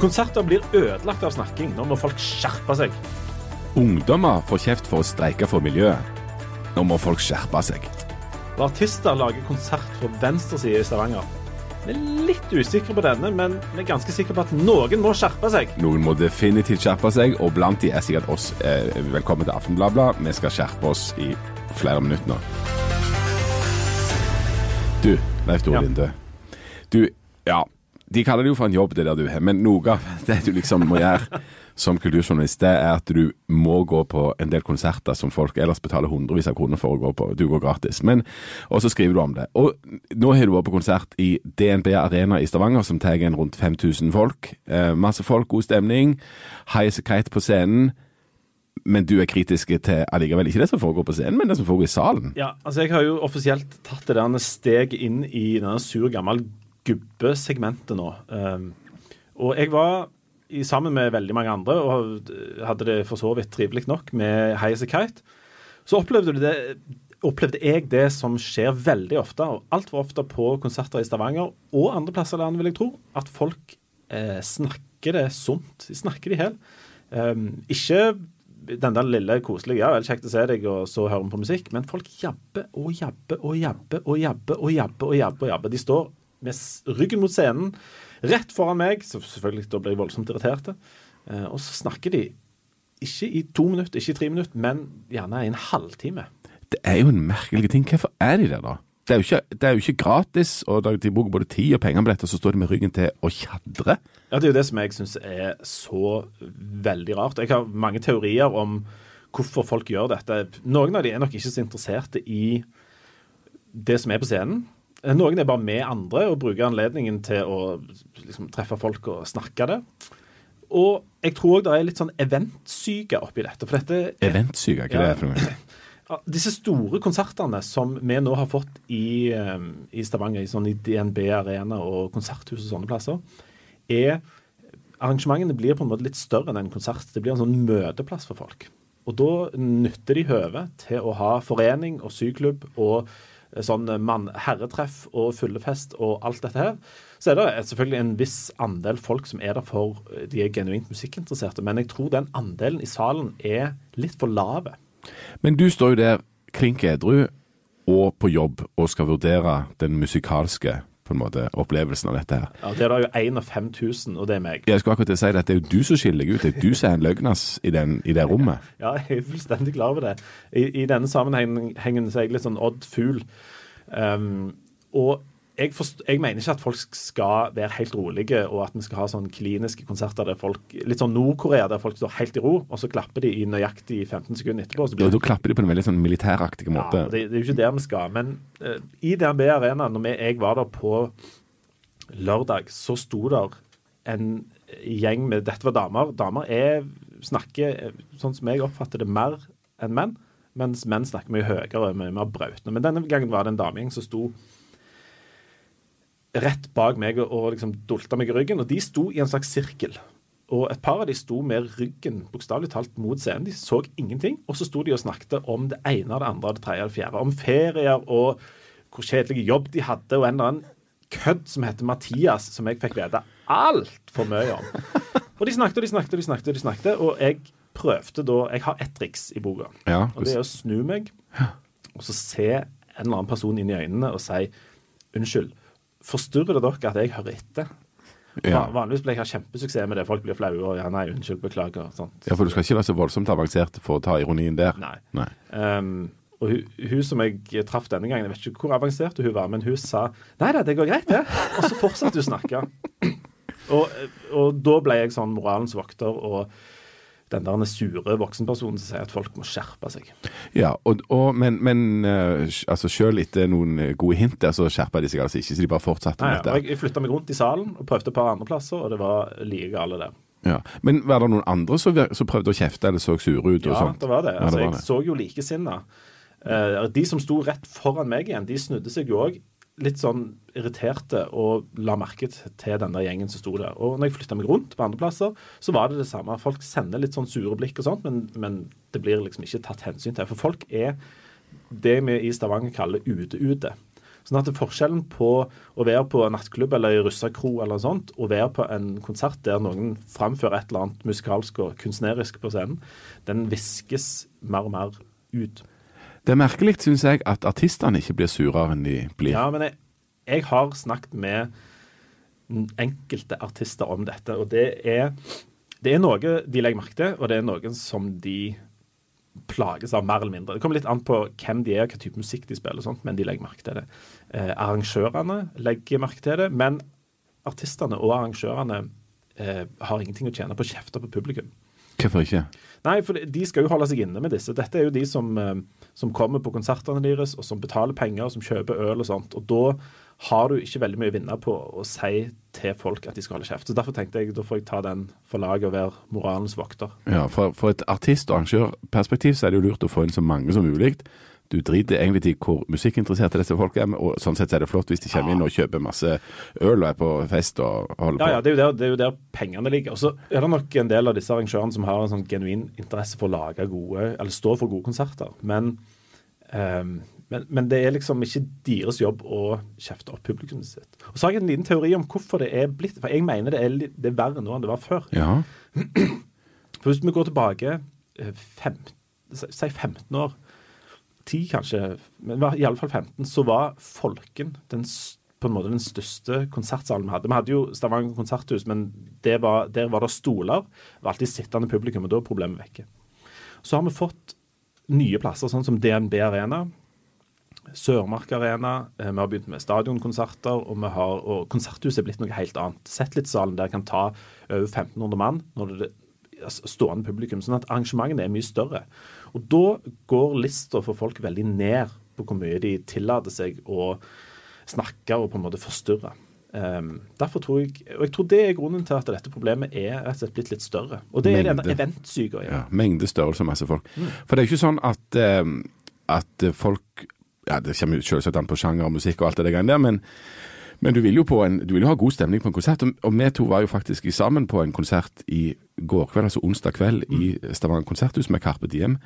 Konserter blir ødelagt av snakking. Nå må folk skjerpe seg. Ungdommer får kjeft for å streike for miljøet. Nå må folk skjerpe seg. Og artister lager konsert fra venstresida i Stavanger. Vi er litt usikre på denne, men vi er ganske sikre på at noen må skjerpe seg. Noen må definitivt skjerpe seg, og blant de er sikkert oss. Eh, velkommen til Aftenbladet. Vi skal skjerpe oss i flere minutter nå. Du, Leif Tore Ja. Linde. Du, ja. De kaller det jo for en jobb, det der du har, men noe av det du liksom må gjøre som kulturjournalist, det er at du må gå på en del konserter som folk ellers betaler hundrevis av kroner for å gå på. Du går gratis. Men, og så skriver du om det. Og nå har du vært på konsert i DNB Arena i Stavanger, som tar igjen rundt 5000 folk. Eh, masse folk, god stemning. Highasakite på scenen. Men du er kritisk til allikevel ikke det som foregår på scenen, men det som foregår i salen. Ja, altså Jeg har jo offisielt tatt det der steg inn i denne sur, gammel gubbesegmentet nå. Um, og jeg var sammen med veldig mange andre og hadde det for så vidt trivelig nok med Highas Kite. Så opplevde, det, opplevde jeg det som skjer veldig ofte, og altfor ofte på konserter i Stavanger og andre plasser i landet, vil jeg tro, at folk eh, snakker det sunt. De snakker det i hjel. Um, ikke den der lille koselige ja, vel, kjekt å se deg, og så hører vi på musikk. Men folk jabber og jabber og jabber og jabber og jabber. og jabber og jabber. De står med ryggen mot scenen, rett foran meg, så selvfølgelig da blir jeg voldsomt irritert. Eh, og så snakker de ikke i to minutter, ikke i tre minutter, men gjerne i en halvtime. Det er jo en merkelig ting. Hvorfor er de der, da? Det er ikke, det er jo ikke gratis, og de bruker både tid og penger på dette, og så står de med ryggen til og tjadrer. Ja, Det er jo det som jeg syns er så veldig rart. Jeg har mange teorier om hvorfor folk gjør dette. Noen av de er nok ikke så interesserte i det som er på scenen. Noen er bare med andre og bruker anledningen til å liksom, treffe folk og snakke det. Og jeg tror òg det er litt sånn eventsyke oppi dette. For dette Eventsyke, hva er det for noe? disse store konsertene som vi nå har fått i, eh, i Stavanger, i, sånn, i DNB Arena og konserthus og sånne plasser, er Arrangementene blir på en måte litt større enn en konsert. Det blir en sånn møteplass for folk. Og da nytter de høvet til å ha forening og syklubb og eh, sånn mann, herretreff og fyllefest og alt dette her. Så er det selvfølgelig en viss andel folk som er der for eh, de er genuint musikkinteresserte. Men jeg tror den andelen i salen er litt for lave. Men du står jo der klink edru og på jobb og skal vurdere den musikalske på en måte, opplevelsen av dette her. Ja, Det er da jo én av 5000, og det er meg. Jeg skulle akkurat si det at det er jo du som skiller deg ut. Det er du som er en løgnas i, den, i det rommet. Ja, jeg er fullstendig klar over det. I, i denne sammenhengen så er jeg litt sånn odd fugl. Um, og jeg, forst- jeg mener ikke at folk skal være helt rolige, og at vi skal ha sånn kliniske konserter der folk Litt sånn Nord-Korea, der folk står helt i ro, og så klapper de i nøyaktig 15 sekunder etterpå. Så Og Ja, da klapper de på en veldig sånn militæraktig måte. ja, det, det er jo ikke der vi skal. Men uh, i DNB Arena, når vi, jeg var der på lørdag, så sto der en gjeng med Dette var damer. Damer er, snakker, eh, sånn som jeg oppfatter det, mer enn menn. Mens menn snakker mye høyere, mye mer brautende. Men denne gangen var det en damegjeng som sto rett bak meg og, og liksom dulta meg i ryggen. Og de sto i en slags sirkel. Og et par av de sto med ryggen bokstavelig talt mot scenen. De så ingenting. Og så sto de og snakket om det ene og det andre og det tredje og det fjerde. Om ferier og hvor kjedelig jobb de hadde, og en eller annen kødd som heter Mathias, som jeg fikk vite altfor mye om. Og de snakket og de snakket og de snakket, og de snakket, og jeg prøvde da Jeg har ett triks i boka. Ja, og det er å snu meg og så se en eller annen person inn i øynene og si unnskyld. Forstyrrer det dere at jeg hører etter? Ja. Vanligvis blir jeg ha kjempesuksess med det. Folk blir flaue og ja, nei, unnskyld, beklager. Sånt. ja, for du skal ikke være så voldsomt avansert for å ta ironien der. Nei. Nei. Um, og hun, hun som jeg traff denne gangen, jeg vet ikke hvor avansert hun var, men hun sa nei da, det går greit, det. Og så fortsatte hun å snakke. Og, og da ble jeg sånn moralens vokter og den der sure voksenpersonen som sier at folk må skjerpe seg. Ja, og, og, men, men eh, altså selv etter noen eh, gode hint der, så skjerpa de seg altså ikke, så de bare fortsatte med ja, dette. jeg, jeg flytta meg rundt i salen og prøvde et par andre plasser, og det var like gale der. Ja. Men var det noen andre som, som prøvde å kjefte eller så sure ut? og Ja, sånt? det var det. Ja, Altså, det var jeg det. så jo likesinna. Eh, de som sto rett foran meg igjen, de snudde seg jo òg litt sånn irriterte og la merke til den der gjengen som sto der. Og når jeg flytta meg rundt på andre plasser, så var det det samme. Folk sender litt sånn sure blikk og sånt, men, men det blir liksom ikke tatt hensyn til. For folk er det vi i Stavanger kaller ute-ute. Sånn at forskjellen på å være på en nattklubb eller i russekro eller sånt, og være på en konsert der noen framfører et eller annet musikalsk og kunstnerisk på scenen, den viskes mer og mer ut. Det er merkelig, syns jeg, at artistene ikke blir surere enn de blir. Ja, men jeg, jeg har snakket med enkelte artister om dette, og det er, det er noe de legger merke til, og det er noen som de plages av mer eller mindre. Det kommer litt an på hvem de er, hva type musikk de spiller, og sånt, men de legger merke til det. Eh, arrangørene legger merke til det, men artistene og arrangørene eh, har ingenting å tjene på å kjefte på publikum. Hvorfor ikke? Nei, for de skal jo holde seg inne med disse. Dette er jo de som, eh, som kommer på konsertene deres, og som betaler penger, og som kjøper øl og sånt. Og da har du ikke veldig mye å vinne på å si til folk at de skal holde kjeft. Så Derfor tenkte jeg da får jeg ta den for laget og være moralens vokter. Ja, for, for et artist- og arrangørperspektiv så er det jo lurt å få inn så mange som mulig. Du driter egentlig i hvor musikkinteresserte disse folk er, og sånn sett er det flott hvis de kommer inn og kjøper masse øl og er på fest og holder på. Ja, ja, det er, der, det er jo der pengene ligger. Og så er det nok en del av disse arrangørene som har en sånn genuin interesse for å lage gode, eller stå for gode konserter. Men, um, men, men det er liksom ikke deres jobb å kjefte opp publikum sitt. Og så har jeg en liten teori om hvorfor det er blitt For jeg mener det er, det er verre nå enn det var før. Ja. For hvis vi går tilbake eh, fem, si 15 år, 10 kanskje, men i alle fall 15, så var Folken den, på en måte den største konsertsalen vi hadde. Vi hadde jo Stavanger konserthus, men var, der var det stoler. Det var alltid sittende publikum, og da er problemet vekke. Så har vi fått nye plasser, sånn som DNB Arena, Sørmark Arena. eh, Vi har begynt med stadionkonserter, og, har, og konserthuset er blitt noe helt annet. Setlitzsalen der kan ta over 1500 mann når det er stående publikum. Sånn at arrangementene er mye større. Og da går lista for folk veldig ned på hvor mye de tillater seg å snakke og på en måte forstyrre. Um, derfor tror jeg, og jeg tror det er grunnen til at dette problemet er rett og slett blitt litt større. Og det er denne eventsyke eventsyka. ja. Mengde, størrelse og masse folk. For det er jo ikke sånn at, um, at folk ja, Det kommer jo selvsagt an på sjanger og musikk og alt det der, men, men du vil en, du vil jo ha god stemning på en konsert. Og, vi to var jo faktisk sammen på en konsert i går kveld, altså onsdag kveld, i Stavanger konserthus med Carpe Diem.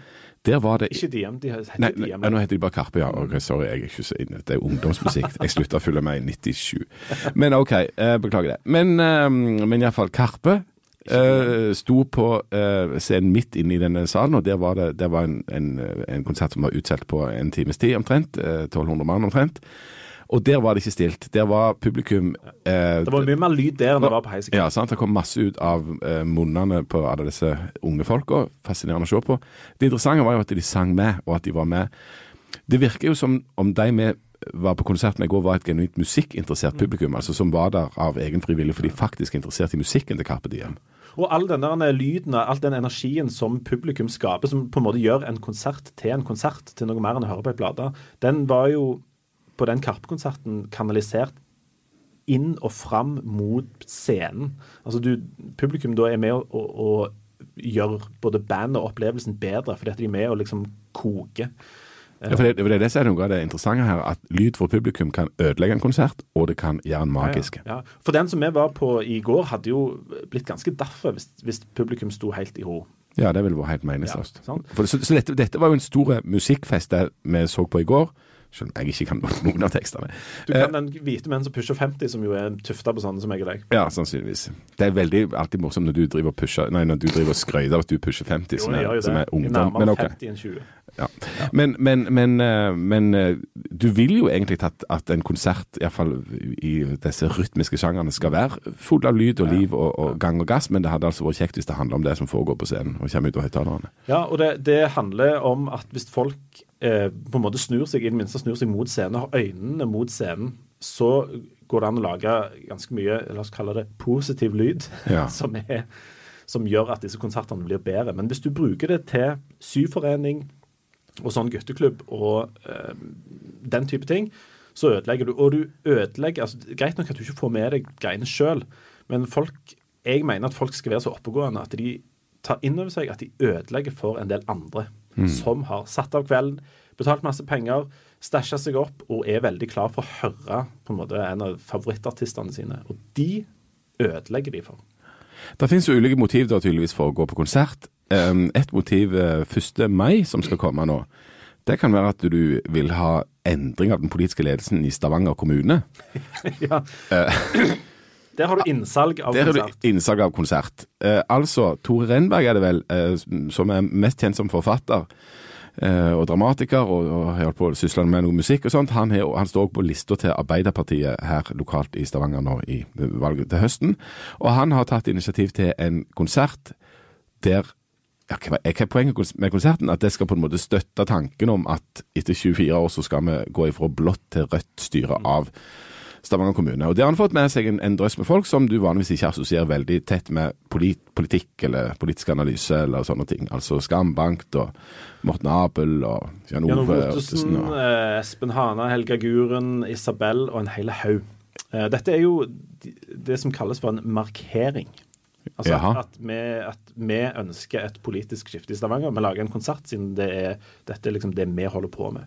Der var det Ikke Diem, de heter Nei, DM. nei, nå heter de bare Karpe, ja. Ok, sorry, jeg er ikke så inne. Det er ungdomsmusikk. Jeg slutta å følge med i 97. Men OK, eh, beklager det. Men, eh, men iallfall Karpe. eh, sto på eh, scenen midt inne i denne salen, og der var det der var en, en, en konsert som var utsolgt på en times tid omtrent. eh, 1200 mann omtrent. Og der var det ikke stilt. Der var publikum eh, Det var mye mer lyd der enn det var på Heisekam. ja, sant? Det kom masse ut av eh, munnene på alle disse unge folka. Fascinerende å se på. Det interessante var jo at de sang med, og at de var med. Det virker jo som om de vi var på konsert med i går, var et genuint musikkinteressert publikum. altså Som var der av egen frivillig, for de faktisk er interessert i musikken til Carpe Diem. Og all den der lyden, all den energien som publikum skaper, som på en måte gjør en konsert til en konsert, til noe mer enn å høre på ei plate, den var jo på den Karpe-konserten kanalisert inn og fram mot scenen. Altså du, publikum da er med å, å, å gjøre både bandet og opplevelsen bedre, fordi at de er med og liksom koker. Ja, for det, det er det som er noe av det interessante her, at lyd for publikum kan ødelegge en konsert, og det kan gjøre den magisk. Ja, ja. For den som vi var på i går, hadde jo blitt ganske derfor hvis, hvis publikum sto helt i ro. Ja, det ville vært helt meningsløst. Så så dette, dette var jo en stor musikkfest vi så på i går, selv om jeg ikke kan noen av tekstene. Du kan den hvite menn som pusher 50, som jo er tufta på sånne som jeg og deg. Ja, sannsynligvis. Det er veldig alltid morsomt når du driver og pusher Nei, når du driver og skryter av at du pusher 50, Jo, som er, som er ungdom. Men okay. 50 enn 20. Ja. Men, men, men, eh, men eh, du vil jo egentlig at, at en konsert, iallfall i disse rytmiske sjangrene, skal være full av lyd og liv og, og gang og gass, men det hadde altså vært kjekt hvis det handler om det som foregår på scenen og kommer ut av høyttalerne. Ja, og det, det handler om at hvis folk eh, på en måte snur seg, i det minste snur seg mot scenen, har øynene mot scenen, så går det an å lage ganske mye, la oss kalle det positiv lyd, Ja. som, er, som gjør at disse konsertene blir bedre. Men hvis du bruker det til syforening og sånn gutteklubb og eh, den type ting, så ødelegger du. Og du ødelegger altså, Greit nok at du ikke får med deg greiene sjøl, men folk, jeg mener at folk skal være så oppegående at de tar inn over seg at de ødelegger for en del andre som har satt av kvelden, betalt masse penger, stæsja seg opp og er veldig klar for å høre på en måte en av favorittartistene sine. Og de ødelegger de for. Det finnes jo ulike motiv da tydeligvis for å gå på konsert. Um, et motiv eh, 1. mai, som skal komme nå. det kan være at du vil ha endring av den politiske ledelsen i Stavanger kommune. ja. Der har du innsalg av Der har konsert. du innsalg av konsert. Eh, altså, Tore Renberg er det vel, eh, som er mest kjent som forfatter eh, og dramatiker, og, og har holdt på å sysle med noe musikk og sånt. Han, er, han står også på lista til Arbeiderpartiet her lokalt i Stavanger nå i valget til høsten. Og han har tatt initiativ til en konsert der ja, hva er poenget med konserten? At det skal på en måte støtte tanken om at etter 24 år så skal vi gå ifra blått til rødt styre av Stavanger kommune. Og Det har han fått med seg en, en drøss med folk som du vanligvis ikke assosierer veldig tett med polit, politikk eller politisk analyse eller sånne ting. Altså Skambankt og Morten Abel og Jan Ove Ottesen, og eh, Espen Hana, Helga Guren, Isabel og en hel haug. Eh, Dette er jo det som kalles for en markering. Altså at, at, vi, at vi ønsker et politisk skifte i Stavanger. Vi lager en konsert siden det er, dette er liksom det vi holder på med.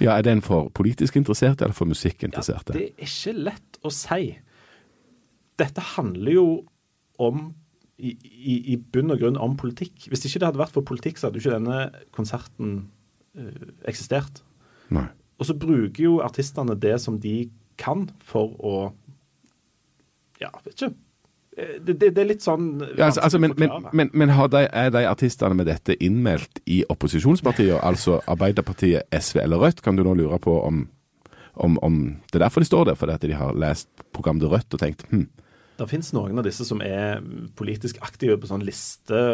Ja, Er den for politisk interesserte eller for musikkinteresserte? Det er ikke lett å si. Dette handler jo om i, i, i bunn og grunn om politikk. Hvis ikke det hadde vært for politikk, så hadde jo ikke denne konserten uh, eksistert. Nei. Og så bruker jo artistene det som de kan for å Ja, vet ikke. Det, det, det er litt sånn Ja, altså, altså, men, men, men, de, er de artistene med dette innmeldt i opposisjonspartier, altså Arbeiderpartiet, SV eller Rødt? Kan du nå lure på om, om, om det er derfor de står der, fordi de har lest programmet til Rødt og tenkt hm, Det finnes noen av disse som er politisk aktive på sånn liste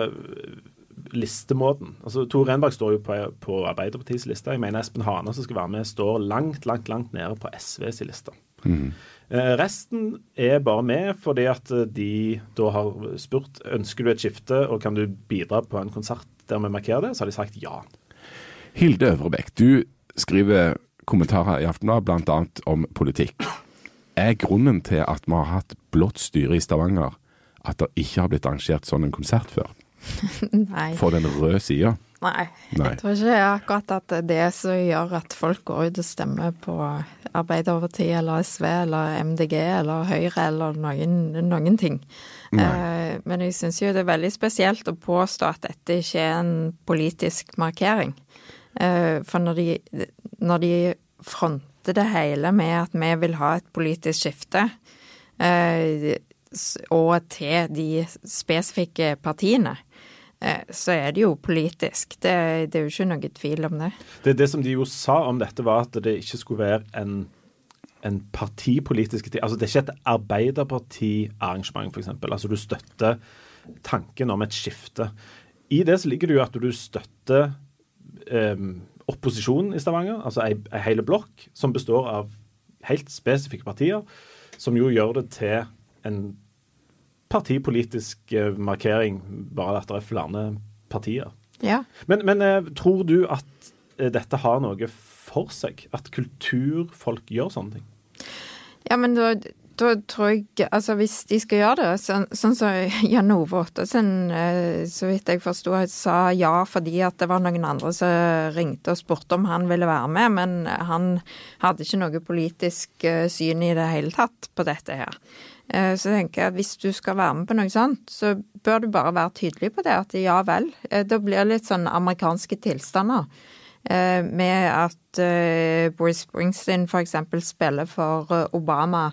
listemåten. Altså, Tor Renberg står jo på, på Arbeiderpartiets liste. Jeg mener Espen Hane, som skal være med, står langt, langt langt nede på SVs liste. Eh, resten er bare med fordi at eh, de da har spurt ønsker du et skifte og kan du bidra på en konsert der vi markerer det. Så har de sagt ja. Hilde Øvrebekk, du skriver kommentarer i Aftenbladet bl.a. om politikk. Er grunnen til at vi har hatt blått styre i Stavanger at det ikke har blitt arrangert sånn en konsert før? Nei. For den røde sida? Nei. Nei. Jeg tror ikke akkurat at det er som gjør at folk går ut og stemmer på Arbeiderpartiet eller SV eller MDG eller Høyre eller noen, noen ting. Eh, men jeg syns jo det er veldig spesielt å påstå at dette ikke er en politisk markering. Eh, for når de, når de fronter det hele med at vi vil ha et politisk skifte, eh, og til de spesifikke partiene, så er det jo politisk. Det, det er jo ikke noe tvil om det. Det, det som de jo sa om dette, var at det ikke skulle være en, en partipolitisk. Altså det er ikke et Arbeiderparti-arrangement, f.eks. Altså du støtter tanken om et skifte. I det så ligger det jo at du støtter um, opposisjonen i Stavanger, altså ei, ei hele blokk som består av helt spesifikke partier, som jo gjør det til en partipolitisk eh, markering, bare at det er flere partier. Ja. Men, men eh, tror du at eh, dette har noe for seg? At kulturfolk gjør sånne ting? Ja, men da, da tror jeg Altså, hvis de skal gjøre det, sånn sånn som Jan Ove Ottesen, så vidt jeg forsto, sa ja fordi at det var noen andre som ringte og spurte om han ville være med, men han hadde ikke noe politisk syn i det hele tatt på dette her. Eh, Så tenker jeg at hvis du skal være med på noe sånt, så bør du bare være tydelig på det, at ja vel. Eh, Da blir det litt sånn amerikanske tilstander. eh, Med at Boris Springsteen f.eks. spiller for Obama.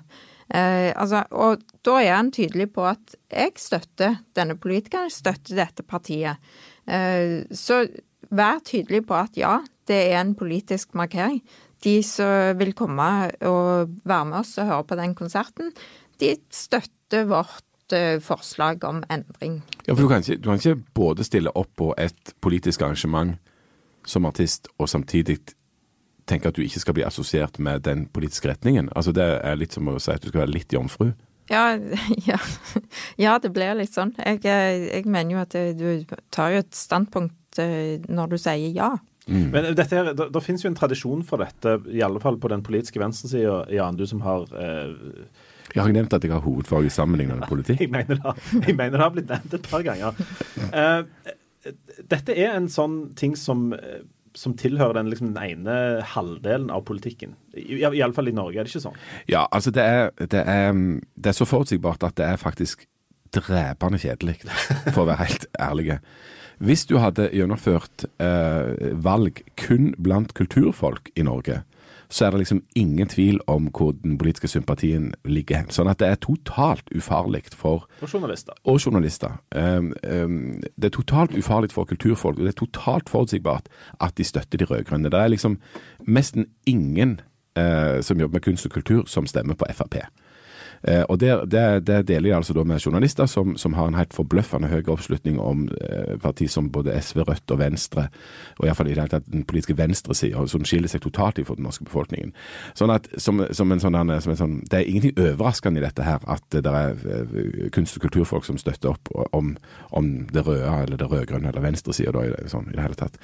Altså, og da er han tydelig på at jeg støtter denne politikeren, jeg støtter dette partiet. Så vær tydelig på at ja, det er en politisk markering. De som vil komme og være med oss og høre på den konserten, de støtter vårt eh, forslag om endring. Ja, for du kan, ikke, du kan ikke både stille opp på et politisk arrangement som artist, og samtidig tenke at du ikke skal bli assosiert med den politiske retningen. Altså Det er litt som å si at du skal være litt jomfru. Ja, ja, ja det blir litt sånn. Jeg, eh, jeg mener jo at du tar jo et standpunkt eh, når du sier ja. Men dette her, det, det finnes jo en tradisjon for dette, i alle fall på den politiske venstresida, Jan, du som har eh, Jeg har ikke nevnt at jeg har hovedfag i sammenlignende politikk. jeg, mener det, jeg mener det har blitt nevnt et par ganger. Uh, dette er en sånn ting som, eh, som tilhører den, liksom, den ene halvdelen av politikken. I, i, i i Norge er det ikke sånn. Ja, altså det er, det er, det er så forutsigbart at det er faktisk drepende kjedelig, for å være helt ærlig. Hvis du hadde gjennomført eh, valg kun blant kulturfolk i Norge, så er det liksom ingen tvil om hvor den politiske sympatien ligger hen. Sånn at det er totalt ufarlig for Og journalister. Og journalister. Um, um, det er totalt ufarlig for kulturfolk, og det er totalt forutsigbart at de støtter de rød-grønne. Det er liksom nesten ingen uh, som jobber med kunst og kultur, som stemmer på Frp. Eh, og det, det, det, deler de altså da med journalister som, som har en helt forbløffende høy oppslutning om eh, parti som både SV, Rødt og Venstre, og iallfall i det hele tatt den politiske venstresida, som skiller seg totalt fra den norske befolkningen. Sånn at som, som, en sånn, som en sånn, Det er ingenting overraskende i dette her at det er eh, kunst- og kulturfolk som støtter opp om, om det røde eller det rød-grønne eller venstresida i, sånn, i det hele tatt.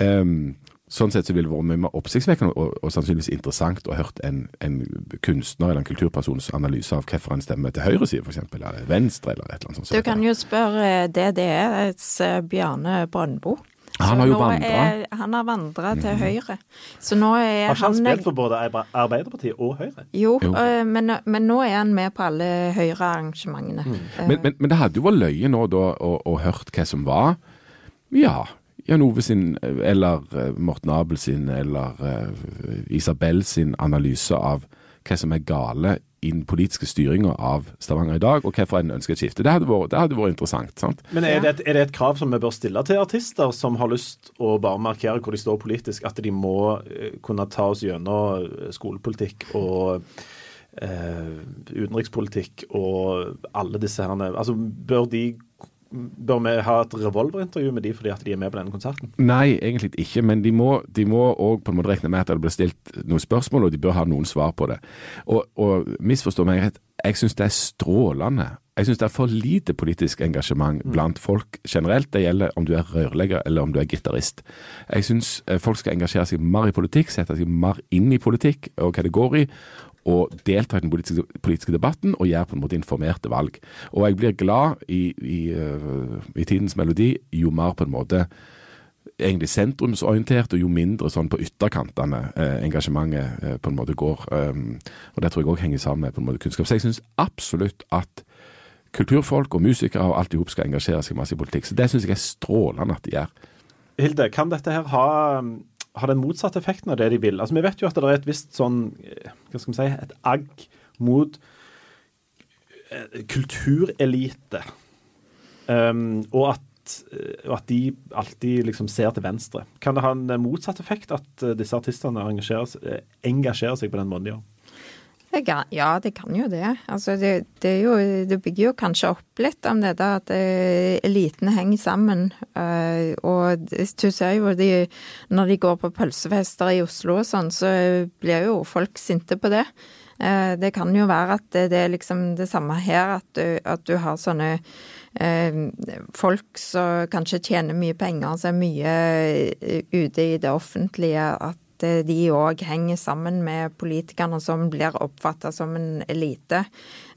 Um, Sånn sett så ville det vært mye mer oppsiktsvekkende og, og, sannsynligvis interessant å hørt en, en, kunstner eller en kulturpersons analyse av hvorfor en stemmer til høyresida, f.eks., eller venstre, eller et eller annet sånt. Du kan jo spørre DDEs Bjarne Brøndbo. Han har jo vandra. Han har vandra til mm. høyre. Så nå er har ikke han spilt for både Arbeiderpartiet og Høyre? Jo, jo. Men, men, nå er han med på alle Høyre-arrangementene. Mm. Men, men, men, det hadde jo vært løye nå da å, å hørt hva som var ja, Jan Ove sin, eller eh, Morten Abel sin, eller uh, Isabel sin analyse av hva som er gale i den politiske styringa av Stavanger i dag, og hvorfor en ønsker et skifte. Det hadde vært, det hadde vært interessant. sant? Men er det, et, er det, et, krav som vi bør stille til artister som har lyst å bare markere hvor de står politisk, at de må uh, kunne ta oss gjennom skolepolitikk og eh, utenrikspolitikk og alle disse herne Altså, bør de Bør vi ha et revolverintervju med de fordi at de er med på denne konserten? Nei, egentlig ikke, men de må òg på en måte regne med at det blir stilt noen spørsmål, og de bør ha noen svar på det. Og, og misforstå meg rett, jeg syns det er strålende. Jeg syns det er for lite politisk engasjement mm. blant folk generelt. Det gjelder om du er rørlegger eller om du er gitarist. Jeg syns eh, folk skal engasjere seg mer i politikk, sette seg mer inn i politikk og hva det går i og delta i den politiske, politiske, debatten og gjøre på en måte informerte valg. Og jeg blir glad i, i, uh, i tidens melodi jo mer på en måte egentlig sentrumsorientert, og jo mindre sånn på ytterkantene eh, engasjementet eh, på en måte går. Um, og Det tror jeg òg henger sammen med på en måte kunnskap. Så jeg syns absolutt at kulturfolk og musikere og alt i hop skal engasjere seg masse i politikk. Så det syns jeg er strålende at de gjør. Hilde, kan dette her ha har den motsatte effekten av det de vil. Altså, Vi vet jo at det er et visst sånn eh, Hva skal vi si Et agg mot eh, kulturelite. Um, og, at, eh, og, at, de alltid liksom ser til venstre. Kan det ha en motsatt effekt at disse artistene engasjerer, engasjerer seg på den måten de gjør? Kan, ja, det kan jo det. Altså, det, det, jo, det, bygger jo kanskje opp litt om det der at uh, eliten henger sammen. Uh, og du ser jo de, når de går på pølsefester i Oslo og sånn, så blir jo folk sinte på det. Uh, det kan jo være at det, det, er liksom det samme her, at du, at du har sånne folk som kanskje tjener mye penger, som er mye ute i det offentlige. at Eh, de òg henger sammen med politikerne som blir oppfatta som en elite.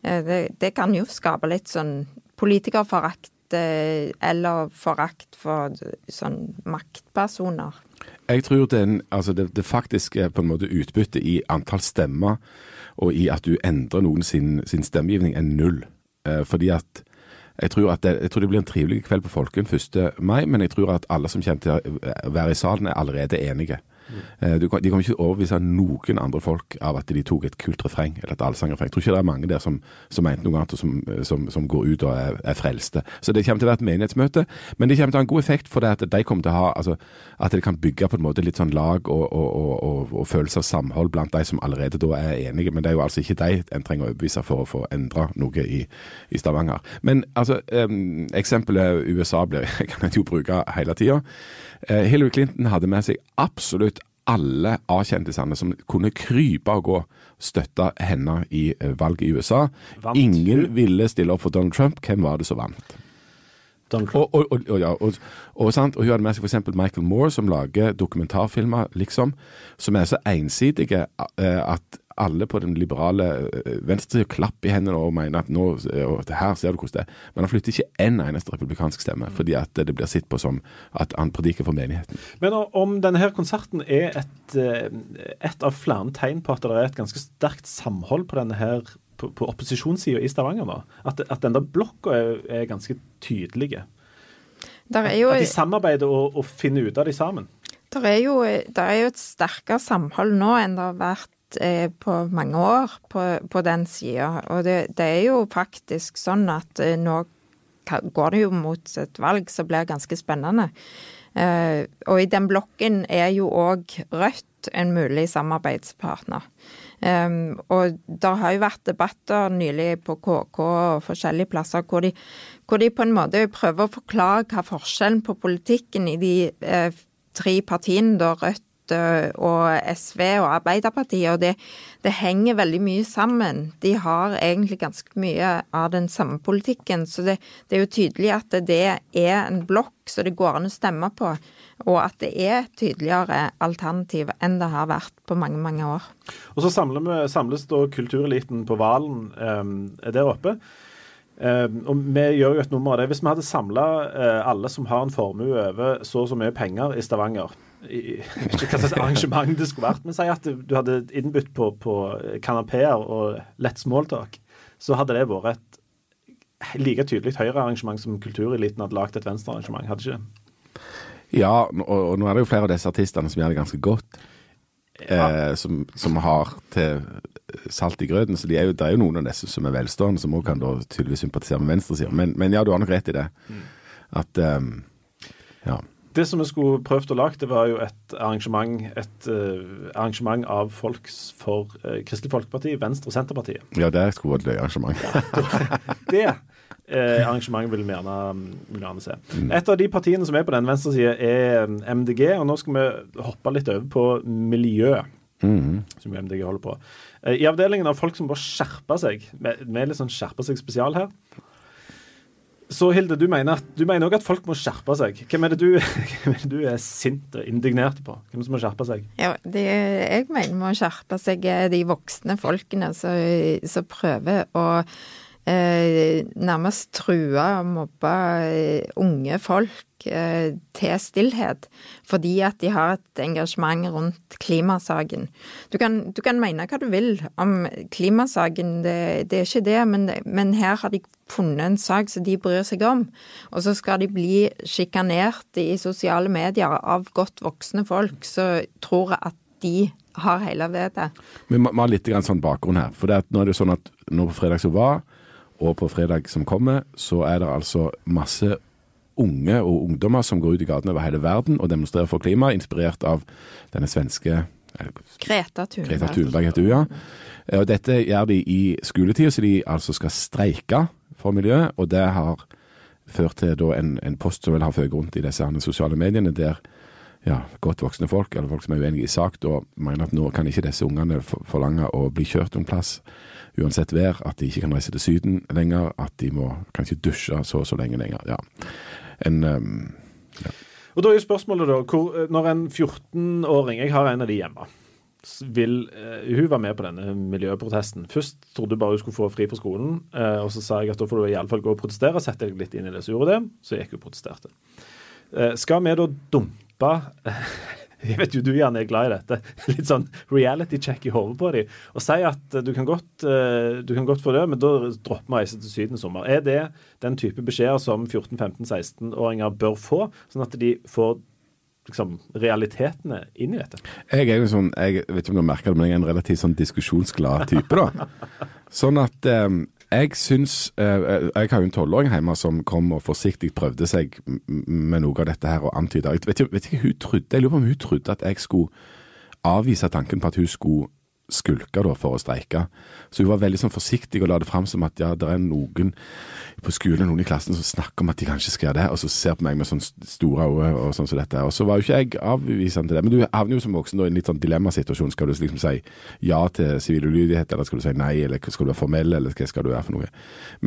Eh, det, det, kan jo skape litt sånn politikerforakt eh, eller forakt for sånn maktpersoner. Jeg tror den, altså det, det er på en måte utbytte i antall stemmer og i at du endrer noen sin, sin stemmegivning, er null. Eh, fordi at jeg tror, det, jeg tror, det, blir en trivelig kveld på Folken 1. mai, men jeg tror at alle som kommer til å være i salen, er allerede enige. Mm. de kommer ikke overbevise noen andre folk av at de tok et kult refreng eller et allsangrefreng. Jeg tror ikke det er mange der som, som mente noe annet og som, som, som går ut og er, er, frelste. Så det kommer til å være et menighetsmøte, men det kommer til å ha en god effekt for det at de kommer til å ha altså, At det kan bygge på en måte litt sånn lag og, og, og, og følelse av samhold blant de som allerede da er enige. Men det er jo altså ikke de en trenger å overbevise for å få endra noe i, i, Stavanger. Men altså, um, eksempelet USA blir, kan jeg jo bruke hele tida. Eh, Hillary Clinton hadde med seg absolutt alle A-kjendisene som kunne krype og gå, støtte henne i eh, valget i USA. Vant. Ingen ville stille opp for Donald Trump. Hvem var det som vant? Og, og, og, ja, og, hun hadde med seg f.eks. Michael Moore, som lager dokumentarfilmer, liksom, som er så ensidige eh, at alle på den liberale venstre venstresida klapper i hendene og mener at nå, her ser du hvordan det er. Men han flytter ikke én en eneste republikansk stemme, mm. fordi at det blir sett på som at han prediker for menigheten. Men om denne her konserten er et, eh, et av flere tegn på at det er et ganske sterkt samhold på denne her på, på opposisjonssida i Stavanger nå? At, at der blokka er, er ganske tydelige? Jo, At de samarbeider og, og finner ut av de sammen. der er jo, der er jo et sterkere samhold nå enn det har vært eh, på mange år på, på den sida. Og det, det er jo faktisk sånn at eh, nå går det jo mot et valg som blir ganske spennende. Eh, og i den blokken er jo òg Rødt en mulig samarbeidspartner. Um, og det har jo vært debatter nylig på KK og forskjellige plasser hvor de, hvor de på en måte prøver å forklare hva forskjellen på politikken i de eh, tre partiene, da Rødt eh, og SV og Arbeiderpartiet, og det, det henger veldig mye sammen. De har egentlig ganske mye av den samme politikken, så det, det er jo tydelig at det er en blokk så det går an å stemme på, og at det er tydeligere alternativ enn det har vært på mange, mange år. Og så vi, samles da kultureliten på Valen eh, der oppe. Eh, og vi gjør jo et nummer av det. Hvis vi hadde samla eh, alle som har en formue over så og så mye penger i Stavanger i, ikke hva slags arrangement det skulle vært, men si at du hadde innbudt på, på kanapeer og lett smalltalk, så hadde det vært et like tydelig Høyre-arrangement som kultureliten hadde lagd et Venstre-arrangement. Hadde ikke det? Ja, og, og nå er det jo flere av disse artistene som gjør det ganske godt. Eh, som, som har til salt i grøten. Så de er jo, det er jo noen av disse som er velstående, som òg kan da tydeligvis sympatisere med venstresida. Men, men ja, du har nok rett i det. At um, Ja. Det som vi skulle prøvd å lage, det var jo et arrangement, et uh, arrangement av folks for uh, Kristelig Folkeparti, Venstre og Senterpartiet. Ja, det skulle vært et arrangement. Det uh, arrangementet vil vi gjerne, vil vi gjerne se. Et av de partiene som er på den venstre side, er mm, MDG. Og nå skal vi hoppe litt over på miljø, Mhm. som MDG holder på. I avdelingen av folk som bare skjerper seg, vi er litt sånn skjerper seg spesial her. Så Hilde, du mener at- òg at folk må skjerpe seg. Hvem er det du, er, det du er sint og indignert på? Hvem som må skjerpe seg? Ja, det jeg mener må skjerpe seg, er de voksne folkene som prøver å eh, nærmest trua og mobbe eh, unge folk eh, til stillhet, fordi at de har et engasjement rundt klimasaken. Du kan, du kan mene hva du vil om klimasaken, det, det er ikke det, men, men her har de funnet en sak som de bryr seg om, og så skal de bli sjikanert i sosiale medier av godt voksne folk som tror at de har hele vedet. Vi må, ha litt sånn bakgrunn her. For det nå er det sånn at nå på fredag så var, og på fredag som kommer, så er det altså masse unge og ungdommer som går ut i gatene over hele verden og demonstrerer for klima, inspirert av denne svenske eh, Greta Thunberg. Greta Thunberg heter hun, ja. Eh, Og dette gjør de i skoletida, så de altså skal streike for miljøet. Og det har ført til en, en post som vel har føket rundt i disse sosiale mediene, der ja, godt voksne folk, eller folk som er uenige i sak, da mener at nå kan ikke disse ungene forlange å bli kjørt om plass, uansett vær, at de ikke kan reise til Syden lenger, at de må kanskje dusje så og så lenge lenger. Ja. En ja. Og da er jo spørsmålet da, hvor, eh, når en 14-åring, jeg har en av de hjemme, vil uh, hun være med på denne miljøprotesten. Først trodde hun bare hun skulle få fri fra skolen, Uh, og så sa jeg at da får du iallfall gå og protestere. Sette deg litt inn i det, så gjorde det. Så gikk hun og protesterte. Uh, skal vi da dumpe Jeg vet jo du gjerne er glad i dette. Litt sånn reality check i hodet på dem. Og si at eh, du kan godt, eh, du kan godt få det, men da dropper vi å reise til Syden i sommer. Er det den type beskjeder som 14-15-16-åringer bør få, sånn at de får liksom, realitetene inn i dette? Jeg er jo sånn, jeg vet ikke om du har merket det, men jeg er en relativt sånn diskusjonsglad type, da. Sånn at eh, jeg syns eh, Jeg har jo en tolvåring hjemme som kom og forsiktig prøvde seg med noe av dette her og antyda Jeg vet ikke, vet ikke hun trodde, jeg lurer på om hun trodde at jeg skulle avvise tanken på at hun skulle skulke da for å streike. Så hun var veldig sånn forsiktig og la det fram som at ja, det er noen på skolen, noen i klassen som snakker om at de kanskje skal gjøre det, og så ser på meg med sånn store øyne og sånn som dette. Og så var jo ikke jeg avvisende til det. Men du havner jo som voksen da i en litt sånn dilemmasituasjon. Skal du liksom si ja til sivil ulydighet, eller skal du si nei, eller skal du være formell, eller hva skal du være for noe?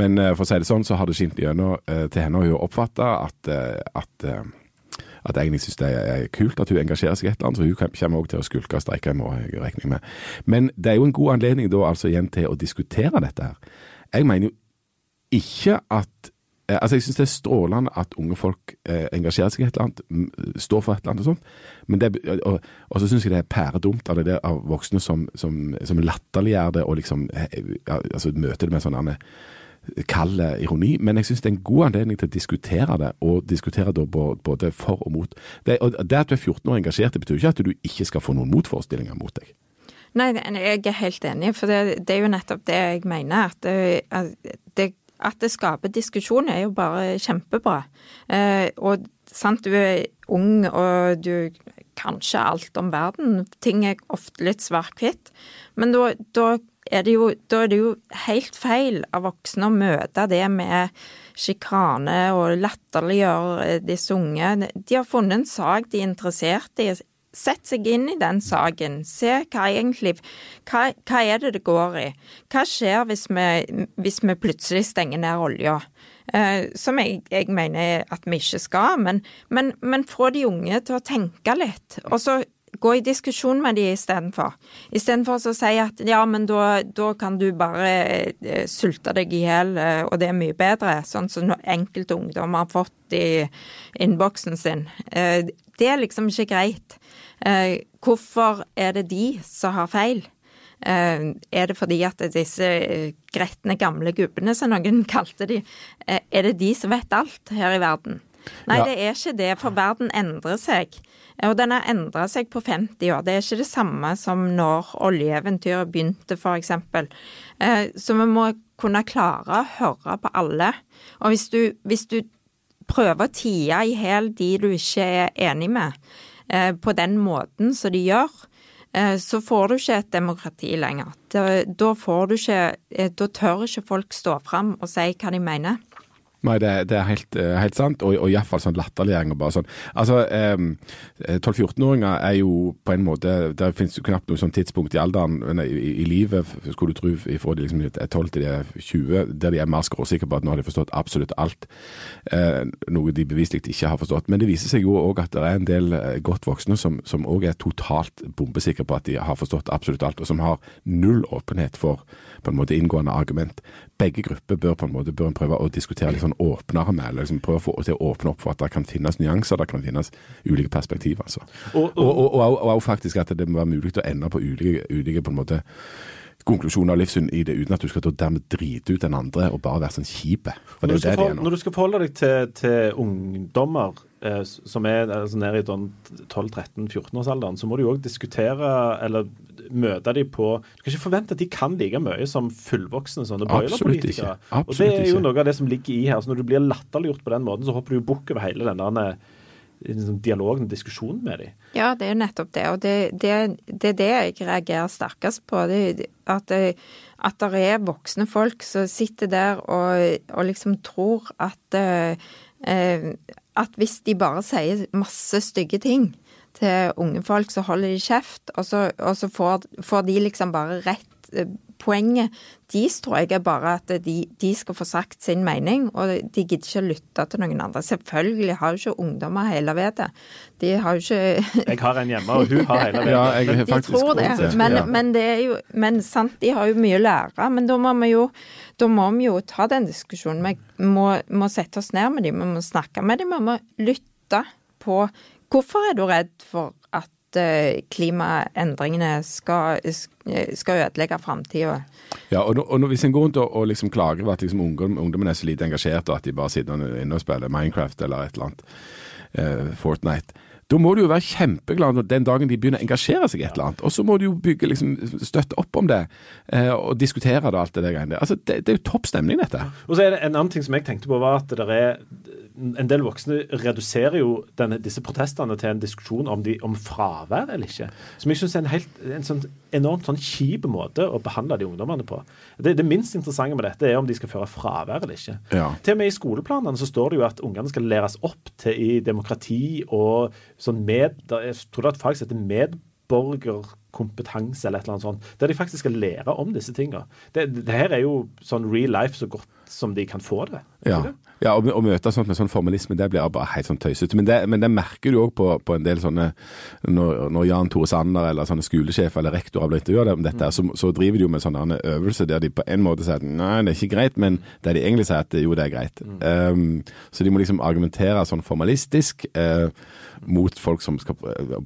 Men eh, for å si det sånn, så har det skint gjennom eh, til henne, og hun oppfatta at, eh, at at jeg egentlig syns det er kult at hun engasjerer seg i et eller annet, så hun kommer også til å skulke og streike morgen, jeg regne med. Men det er jo en god anledning da altså igjen til å diskutere dette her. Jeg mener jo ikke at eh, Altså, jeg syns det er strålende at unge folk eh, engasjerer seg i et eller annet, står for et eller annet og sånt, men det, og, og så syns jeg det er pæredumt av det der av voksne som, som, som latterliggjør det og liksom eh, altså møter det med sånn Anne, kald ironi, men jeg syns det er en god anledning til å diskutere det, og diskutere da både for og mot. Det, og det at du er 14 år engasjert, det betyr ikke at du ikke skal få noen motforestillinger mot deg. Nei, jeg er helt enig, for det, det er jo nettopp det jeg mener. At det, det, at det skaper diskusjon er jo bare kjempebra. Eh, og sant, du er ung og du kan ikke alt om verden. Ting er ofte litt svart-hvitt. Men da, da, er jo, da, er det jo, helt feil av voksne å møte det med sjikane og latterliggjøre disse unge. De har funnet en sak de er interessert i. Sett seg inn i den saken. Se hva egentlig hva, hva er det det går i? Hva skjer hvis vi, hvis vi plutselig stenger ned olja? Eh, som jeg, jeg, mener at vi ikke skal, men, men, men få de unge til å tenke litt. Og så gå i diskusjon med de istedenfor. Istedenfor å si at ja, men da, da kan du bare eh, sulte deg i hjel, eh, og det er mye bedre. Sånn som enkelte ungdommer har fått i innboksen sin. Eh, det er liksom ikke greit. Hvorfor er det de som har feil? Er det fordi at disse gretne gamle gubbene, som noen kalte de, er det de som vet alt her i verden? Nei, ja. det er ikke det, for verden endrer seg. Og den har endra seg på 50 år. Det er ikke det samme som når oljeeventyret begynte, f.eks. Så vi må kunne klare å høre på alle. Og hvis du, hvis du prøver å tie i hjel de du ikke er enig med, Eh, på den måten som de gjør, eh, så får du ikke et demokrati lenger. Da, får du ikke eh, Da tør ikke folk stå fram og si hva de mener. Nei, det, det er helt, eh, helt, sant, og, og iallfall sånn latterliggjøring og bare sånn. Altså, eh, 12-14-åringer er jo på en måte Det finnes jo knapt noe sånn tidspunkt i alderen i, i, i livet, skulle du tro, fra de liksom er 12 til de er 20, der de er mer skråsikre på at nå har de forstått absolutt alt. Eh, noe de beviselig ikke har forstått. Men det viser seg jo òg at det er en del eh, godt voksne som òg er totalt bombesikre på at de har forstått absolutt alt, og som har null åpenhet for på en måte inngående argument. Begge grupper bør på en måte bør prøve å diskutere litt sånn åpnere med. Liksom prøve å få til å åpne opp for at det kan finnes nyanser, det kan finnes ulike perspektiver. altså. Og, og, faktisk at det må være mulig å ende på ulike, ulike på en måte konklusjoner av livssyn i det, uten at du skal dermed drite ut den andre og bare være sånn kjip. For det er jo det de er nå. Når du skal forholde deg til, til ungdommer som er altså nede i 12-13-14-årsalderen, så må du jo òg diskutere eller møte dem på Du kan ikke forvente at de kan like mye som fullvoksne sånne broilerpolitikere. Og det er jo noe av det som ligger i her. så Når du blir latterliggjort på den måten, så hopper du jo bukk over hele den der liksom, dialogen og diskusjonen med dem. Ja, det er jo nettopp det. Og det, det, det er det jeg reagerer sterkest på. Det, at, det, at det er voksne folk som sitter der og, og liksom tror at eh, at hvis de bare sier masse stygge ting til unge folk, så holder de kjeft, og så, og så får, får, de liksom bare rett eh, poenget deres tror jeg er bare at de, de, skal få sagt sin mening, og de gidder ikke å lytte til noen andre. Selvfølgelig har jo ikke ungdommer hele vedet. De har jo ikke Jeg har en hjemme, og hun har hele vedet. Ja, jeg de tror det, men, men, det er jo Men sant, de har jo mye å lære. Men da må vi jo, da må vi jo ta den diskusjonen. Vi må, må sette oss ned med dem, vi må snakke med dem, vi må lytte på Hvorfor er du redd for at eh, klimaendringene skal, skal ødelegge framtida? Ja, og, og, hvis en går rundt og, og liksom klager over at liksom ungdom, ungdommen er så lite engasjert, og at de bare sitter inne og spiller Minecraft eller et eller annet, uh, Fortnite da må du jo være kjempeglad den dagen de begynner å engasjere seg i et eller annet. Og så må du jo bygge, liksom, støtte opp om det eh, og diskutere det, alt det der greiene Altså, det, det, er jo topp stemning, dette. Og så er det En annen ting som jeg tenkte på, var at det er en del voksne reduserer jo denne, disse protestene til en diskusjon om, de, om fravær eller ikke. Som jeg syns er en, helt, en sånn enormt sånn kjip måte å behandle de ungdommene på. Det, det, minst interessante med dette er om de skal føre fravær eller ikke. Ja. Til og med i skoleplanene så står det jo at ungene skal læres opp til i demokrati og sånn med Jeg tror det er et fag som heter medborgerkompetanse eller et eller annet sånt. Der de faktisk skal lære om disse tingene. Det, det her er jo sånn real life så godt som de kan få det. Ja. Ja, å, møte sånt med sånn formalisme, det blir bare helt sånn tøysete. Men, men, det merker du òg på, på, en del sånne Når, når Jan Tore Sanner eller sånne skolesjefer eller rektorer blir intervjua om dette, så, så, driver de jo med sånne øvelser der de på en måte sier at nei, det er ikke greit, men der de egentlig sier at jo, det er greit. Um, så de må liksom argumentere sånn formalistisk. Uh, mot folk som skal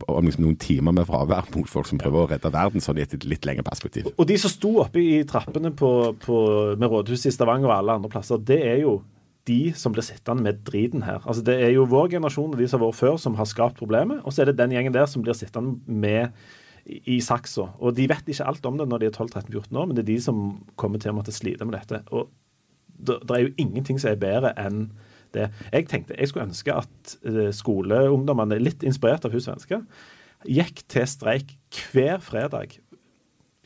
om liksom noen timer med fravær, mot folk som prøver å redde verden sånn i et litt lengre perspektiv. Og de som sto oppe i trappene på, på, med rådhuset i Stavanger og alle andre plasser, det er jo de som blir sittende med driten her. Altså Det er jo vår generasjon og de som har vært før, som har skapt problemet. Og så er det den gjengen der som blir sittende med i saksa. Og de vet ikke alt om det når de er 12-13-14 år, men det er de som kommer til å måtte slite med dette. Og det, det er jo ingenting som er bedre enn det. Jeg tenkte, jeg skulle ønske at eh, skoleungdommene, litt inspirert av Hun svenske, gikk til streik hver fredag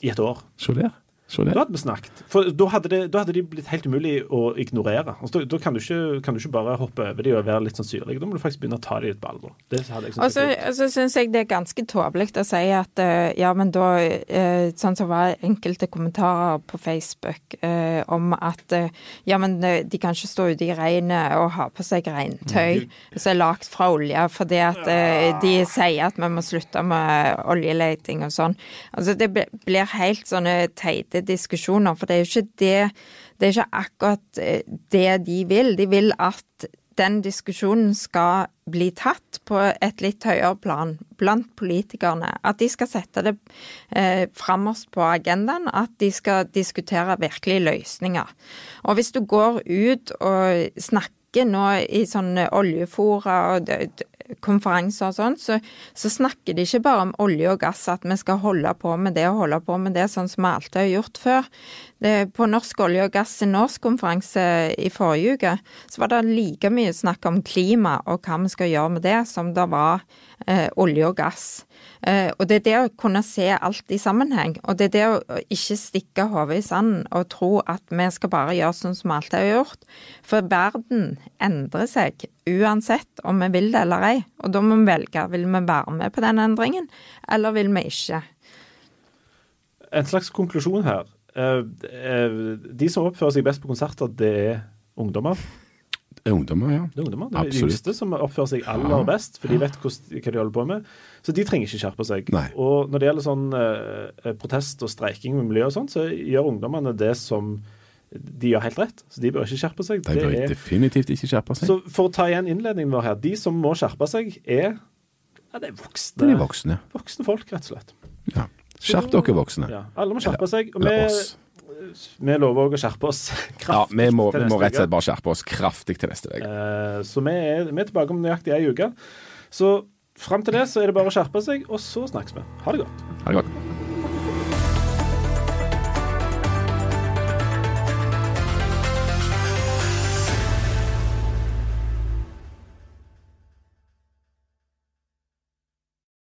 i et år. Så der. Da hadde vi snakket. For da hadde, det, da hadde de blitt helt umulig å ignorere. Altså, da, da kan, du ikke, kan du ikke bare hoppe over de og være litt sånn syrlig. Da må du faktisk begynne å ta de litt på alvor. Det hadde jeg Og så var kult. og så syns jeg det er ganske tåpelig å si at eh, ja, men da eh, Sånn som var enkelte kommentarer på Facebook eh, om at eh, ja, men de kan ikke stå ute i regnet og ha på seg regntøy som er lagd fra olje, fordi at eh, de sier at vi må slutte med oljeleting og sånn. Altså det blir helt sånne teite diskusjoner, for det er jo ikke det Det er ikke akkurat eh, det de vil. De vil at den diskusjonen skal bli tatt på et litt høyere plan blant politikerne. At de skal sette det eh, fremmest på agendaen. At de skal diskutere virkelige løsninger. Og hvis du går ut og snakker nå i sånne oljefora og konferanser og sånn, så, så snakker de ikke bare om olje og gass, at vi skal holde på med det og holde på med det, sånn som vi alltid har gjort før. Det, på Norsk olje og gass sin årskonferanse i forrige uke, så var det like mye snakk om klima og hva vi skal gjøre med det, som det var eh, olje og gass. Eh, og det er det å kunne se alt i sammenheng, og det er det å ikke stikke hodet i sanden og tro at vi skal bare gjøre sånn som vi alltid har gjort. For verden endrer seg uansett om vi vil det eller ei, og da må vi velge. Vil vi være med på den endringen, eller vil vi ikke? En slags konklusjon her. Eh, eh, de som oppfører seg best på konserter, det er ungdommer. Det er ungdommer, ja. Det er ungdommer. Det er de yngste som oppfører seg aller best, for de vet hva de holder på med. Så de trenger ikke skjerpe seg. Nei. Og når det gjelder sånn eh, protest og streiking med miljø og sånn, så gjør ungdommene det som de gjør helt rett. Så de bør ikke skjerpe seg. De bør Det er, definitivt ikke skjerpe seg. så for å ta igjen innledningen vår her. De som må skjerpe seg, er ja, det er voksne, Det er voksne. voksne folk, rett og slett. Ja. Skjerp dere, voksne. Ja, alle må skjerpe seg. Og vi, oss. Vi lover òg å skjerpe oss kraftig. Ja, vi må, vi må rett og slett bare skjerpe oss kraftig til neste uke. Eh, Så vi er, vi er tilbake om nøyaktig ei uke. Så fram til det så er det bare å skjerpe seg, og så snakkes vi. Ha det godt. Ha det godt.